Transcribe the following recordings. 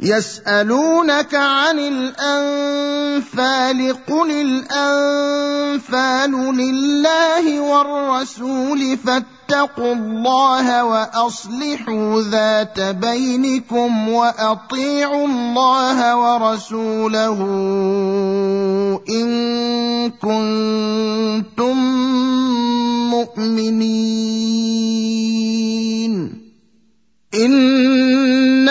يسألونك عن الأنفال قل الأنفال لله والرسول فاتقوا الله وأصلحوا ذات بينكم وأطيعوا الله ورسوله إن كنتم مؤمنين.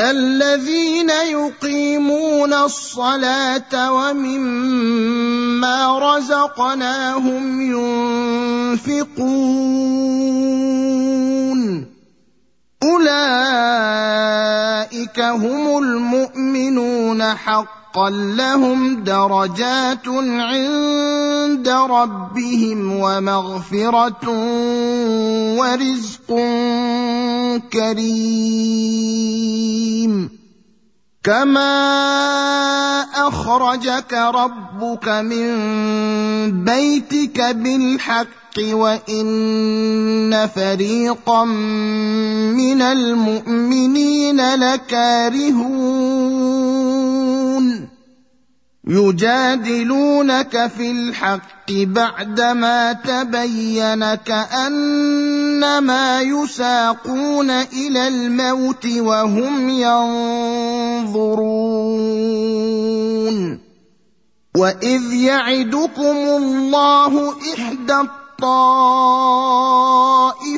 الذين يقيمون الصلاة ومما رزقناهم ينفقون. أولئك هم المؤمنون حقا. لهم درجات عند ربهم ومغفرة ورزق كريم. كما اخرجك ربك من بيتك بالحق وان فريقا من المؤمنين لكارهون يجادلونك في الحق بعدما تبين كأنما يساقون إلى الموت وهم ينظرون. وإذ يعدكم الله إحدى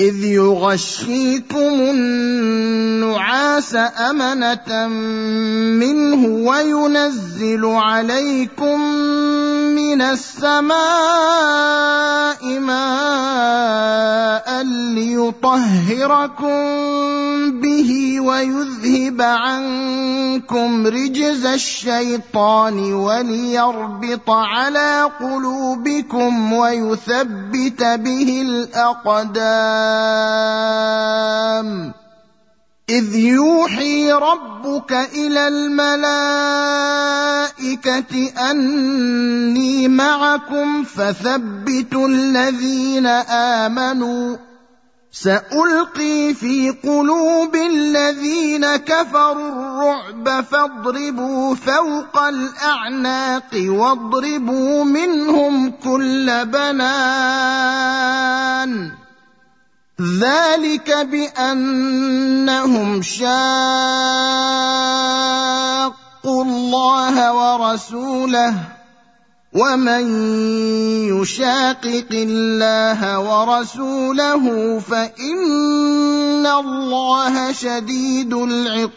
إذ يغشيكم النعاس أمنة منه وينزل عليكم من السماء ماء ليطهركم به ويذهب عنكم رجز الشيطان وليربط على قلوبكم ويثبت به الأقدام إذ يوحي ربك إلى الملائكة أني معكم فثبتوا الذين آمنوا. سألقي في قلوب الذين كفروا الرعب فاضربوا فوق الأعناق واضربوا منهم كل بنان. ذلك بأنهم شاقوا الله ورسوله ومن يشاقق الله ورسوله فإن الله شديد العقاب.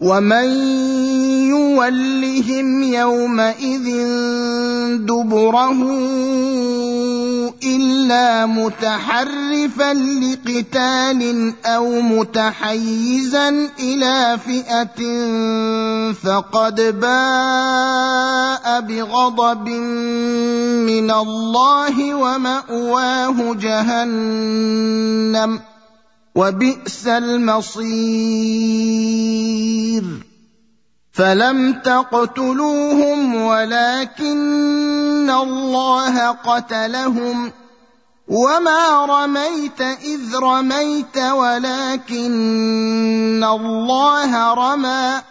ومن يولهم يومئذ دبره الا متحرفا لقتال أو متحيزا إلى فئه فقد باء بغضب من الله وماواه جهنم وبئس المصير. فلم تقتلوهم ولكن الله قتلهم. وما رميت إذ رميت ولكن الله رمى.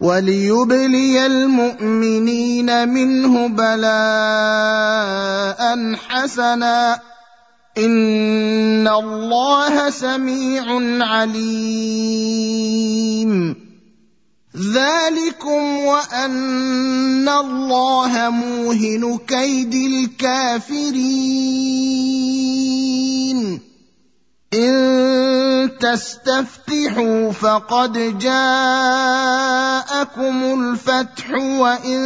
وليبلي المؤمنين منه بلاء حسنا. ان الله سميع عليم ذلكم وان الله موهن كيد الكافرين إن تستفتحوا فقد جاءكم الفتح وإن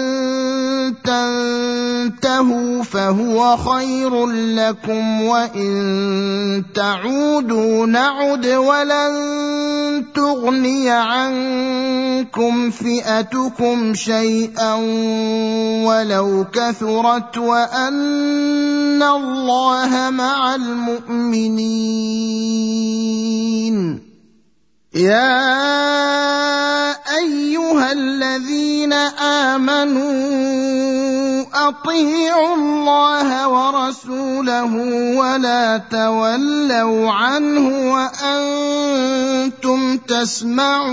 تنتهوا فهو خير لكم وإن تعودوا نعد ولن تغني عنكم فئتكم شيئا ولو كثرت وأن الله مع المؤمنين يا أيها الذين آمنوا أطيعوا الله ورسوله ولا تولوا عنه وأنتم تسمعون.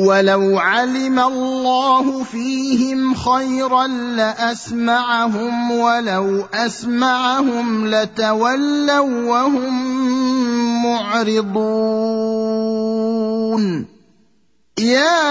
ولو علم الله فيهم خيرا لأسمعهم ولو أسمعهم لتولوا وهم معرضون. يا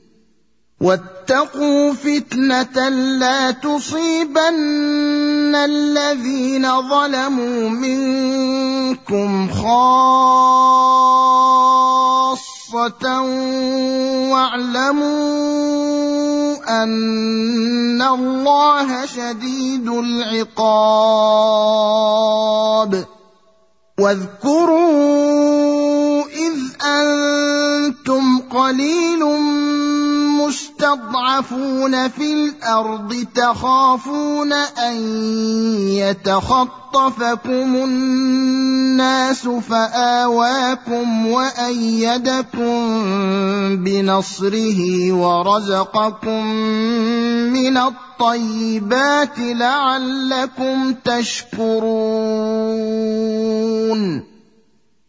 واتقوا فتنة لا تصيبن الذين ظلموا منكم خاصة واعلموا أن الله شديد العقاب واذكروا إذ أنتم قليل مستضعفون في الأرض تخافون أن يتخطفكم الناس فآواكم وأيدكم بنصره ورزقكم من الطيبات لعلكم تشكرون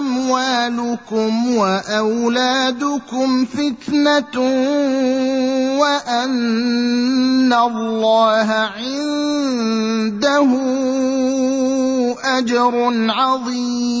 أموالكم وأولادكم فتنة وأن الله عنده أجر عظيم.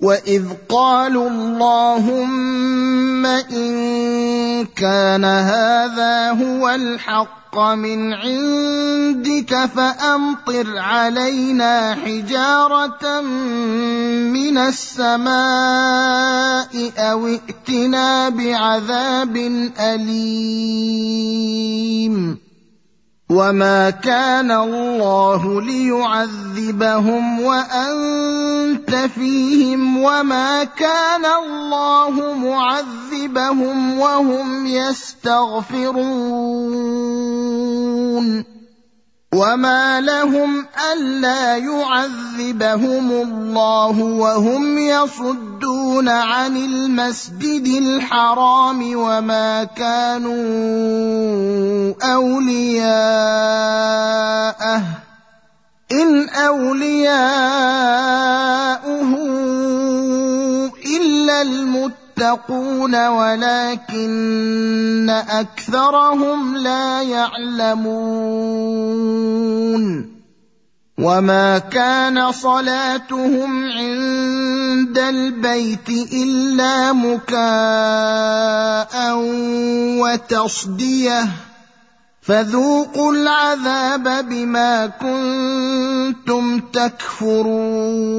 واذ قالوا اللهم ان كان هذا هو الحق من عندك فامطر علينا حجاره من السماء أو ائتنا بعذاب اليم وما كان الله ليعذبهم وانت فيهم وما كان الله معذبهم وهم يستغفرون وما لهم الا يعذبهم الله وهم يصدون عن المسجد الحرام وما كانوا اولياءه ان اولياؤه الا المتقين يتقون ولكن أكثرهم لا يعلمون وما كان صلاتهم عند البيت إلا مكاء وتصدية فذوقوا العذاب بما كنتم تكفرون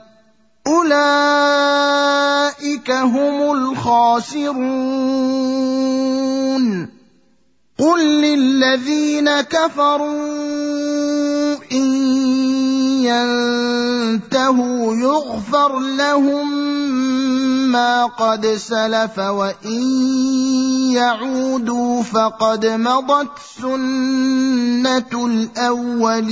اولئك هم الخاسرون. قل للذين كفروا ان ينتهوا يغفر لهم ما قد سلف وان يعودوا فقد مضت سنه الاولين.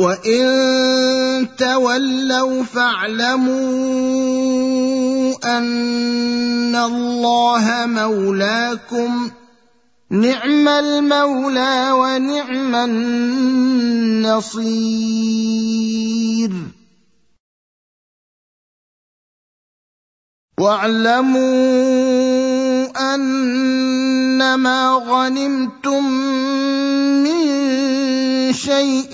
وان تولوا فاعلموا ان الله مولاكم نعم المولى ونعم النصير واعلموا أنما غنمتم من شيء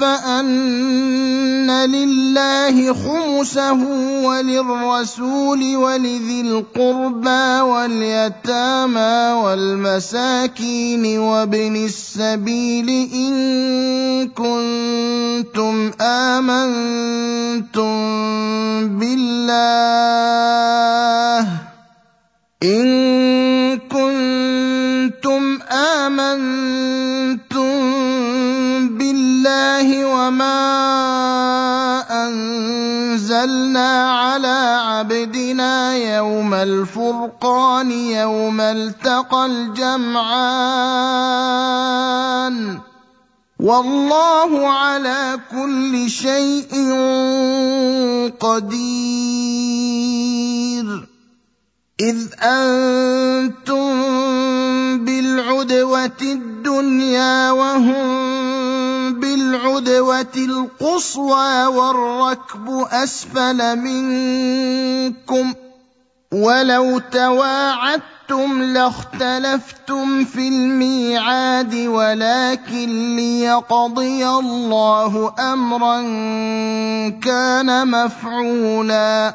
فأن لله خمسه وللرسول ولذي القربى واليتامى والمساكين وابن السبيل إن كنتم آمنتم بالله إن كنتم آمنتم بالله وما أنزلنا على عبدنا يوم الفرقان يوم التقى الجمعان والله على كل شيء قدير. إذ أنتم بالعدوة الدنيا وهم بالعدوة القصوى والركب أسفل منكم ولو تواعدتم لاختلفتم في الميعاد ولكن ليقضي الله امرا كان مفعولا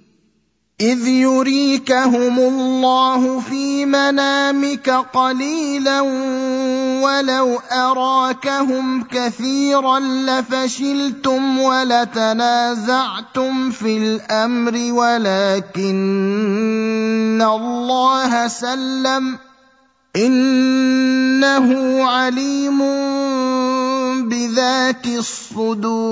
إذ يريكهم الله في منامك قليلا ولو أراكهم كثيرا لفشلتم ولتنازعتم في الأمر ولكن الله سلم. إنه عليم بذات الصدور.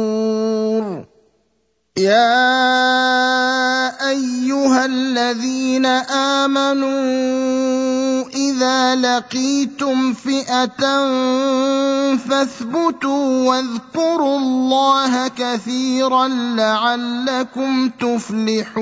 يا أيها الذين آمنوا إذا لقيتم فئة فاثبتوا واذكروا الله كثيرا لعلكم تفلحون.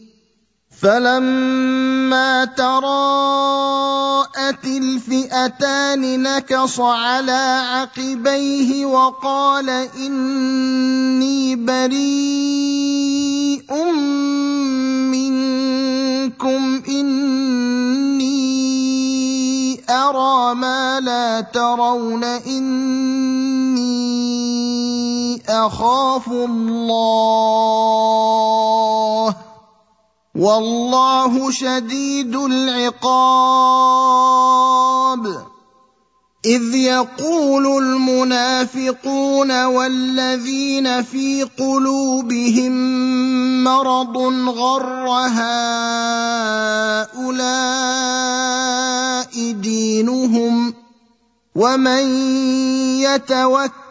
فلما تراءت الفئتان نكص على عقبيه وقال اني بريء منكم اني ارى ما لا ترون اني اخاف الله والله شديد العقاب. إذ يقول المنافقون والذين في قلوبهم مرض غر هؤلاء دينهم ومن يتوكل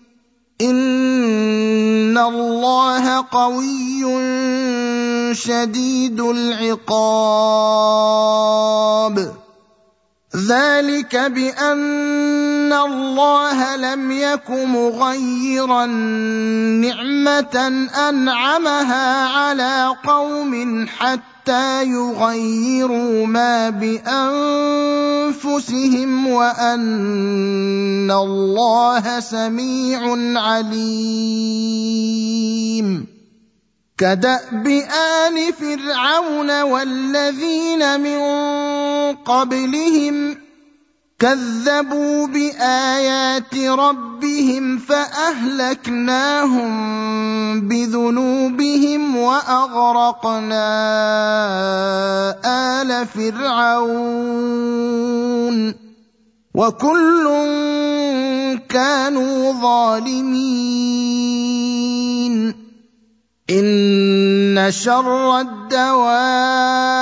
ان الله قوي شديد العقاب ذلك بان الله لم يك مغيرا نعمه انعمها على قوم حتى حتى يغيروا ما بانفسهم وان الله سميع عليم كداب ال فرعون والذين من قبلهم كذبوا بآيات ربهم فأهلكناهم بذنوبهم وأغرقنا آل فرعون وكل كانوا ظالمين إن شر الدواب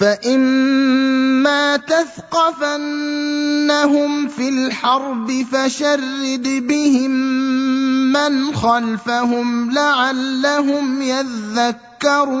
فاما تثقفنهم في الحرب فشرد بهم من خلفهم لعلهم يذكرون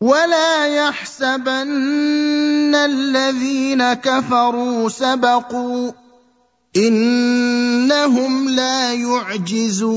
ولا يحسبن الذين كفروا سبقوا انهم لا يعجزون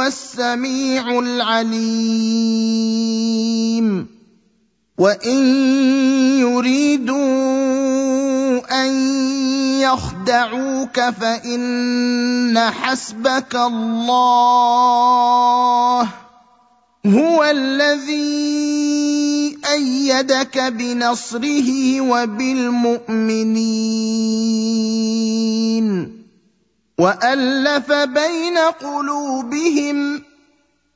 هو السميع العليم. وإن يريدوا أن يخدعوك فإن حسبك الله هو الذي أيدك بنصره وبالمؤمنين. وألف بين قلوبهم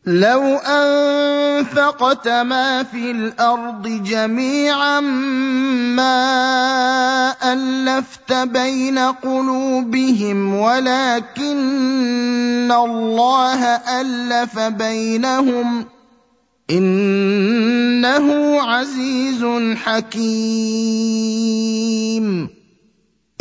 لو أنفقت ما في الأرض جميعا ما ألفت بين قلوبهم ولكن الله ألف بينهم. إنه عزيز حكيم.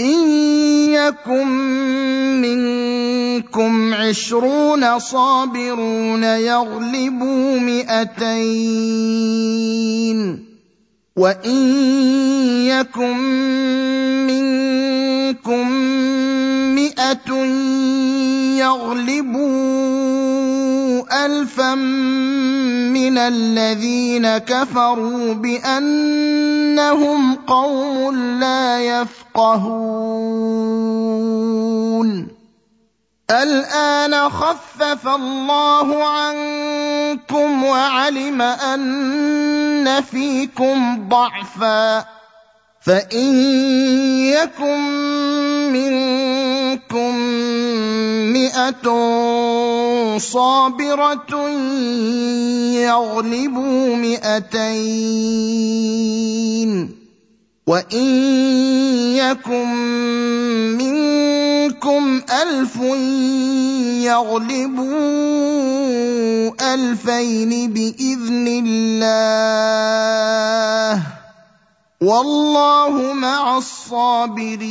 إن يكن منكم عشرون صابرون يغلبوا مئتين وان يكن منكم مئه يغلبوا الفا من الذين كفروا بانهم قوم لا يفقهون الان خفف الله عنكم وعلم ان فيكم ضعفا فان يكن منكم مئه صابره يغلبوا مئتين وان يكن منكم الف يغلبوا الفين باذن الله والله مع الصابرين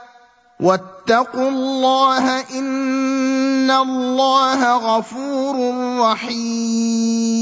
واتقوا الله إن الله غفور رحيم.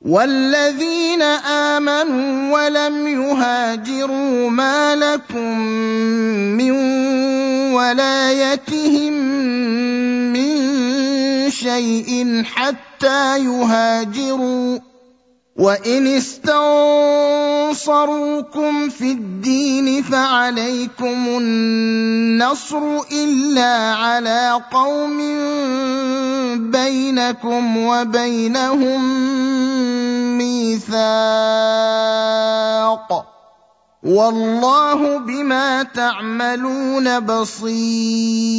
والذين امنوا ولم يهاجروا ما لكم من ولايتهم من شيء حتى يهاجروا وان استنصروكم في الدين فعليكم النصر الا على قوم بينكم وبينهم ميثاق والله بما تعملون بصير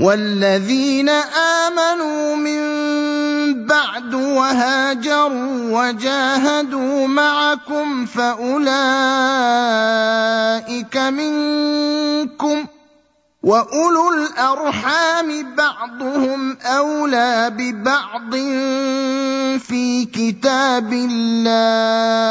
والذين آمنوا من بعد وهاجروا وجاهدوا معكم فأولئك منكم وأولو الأرحام بعضهم أولى ببعض في كتاب الله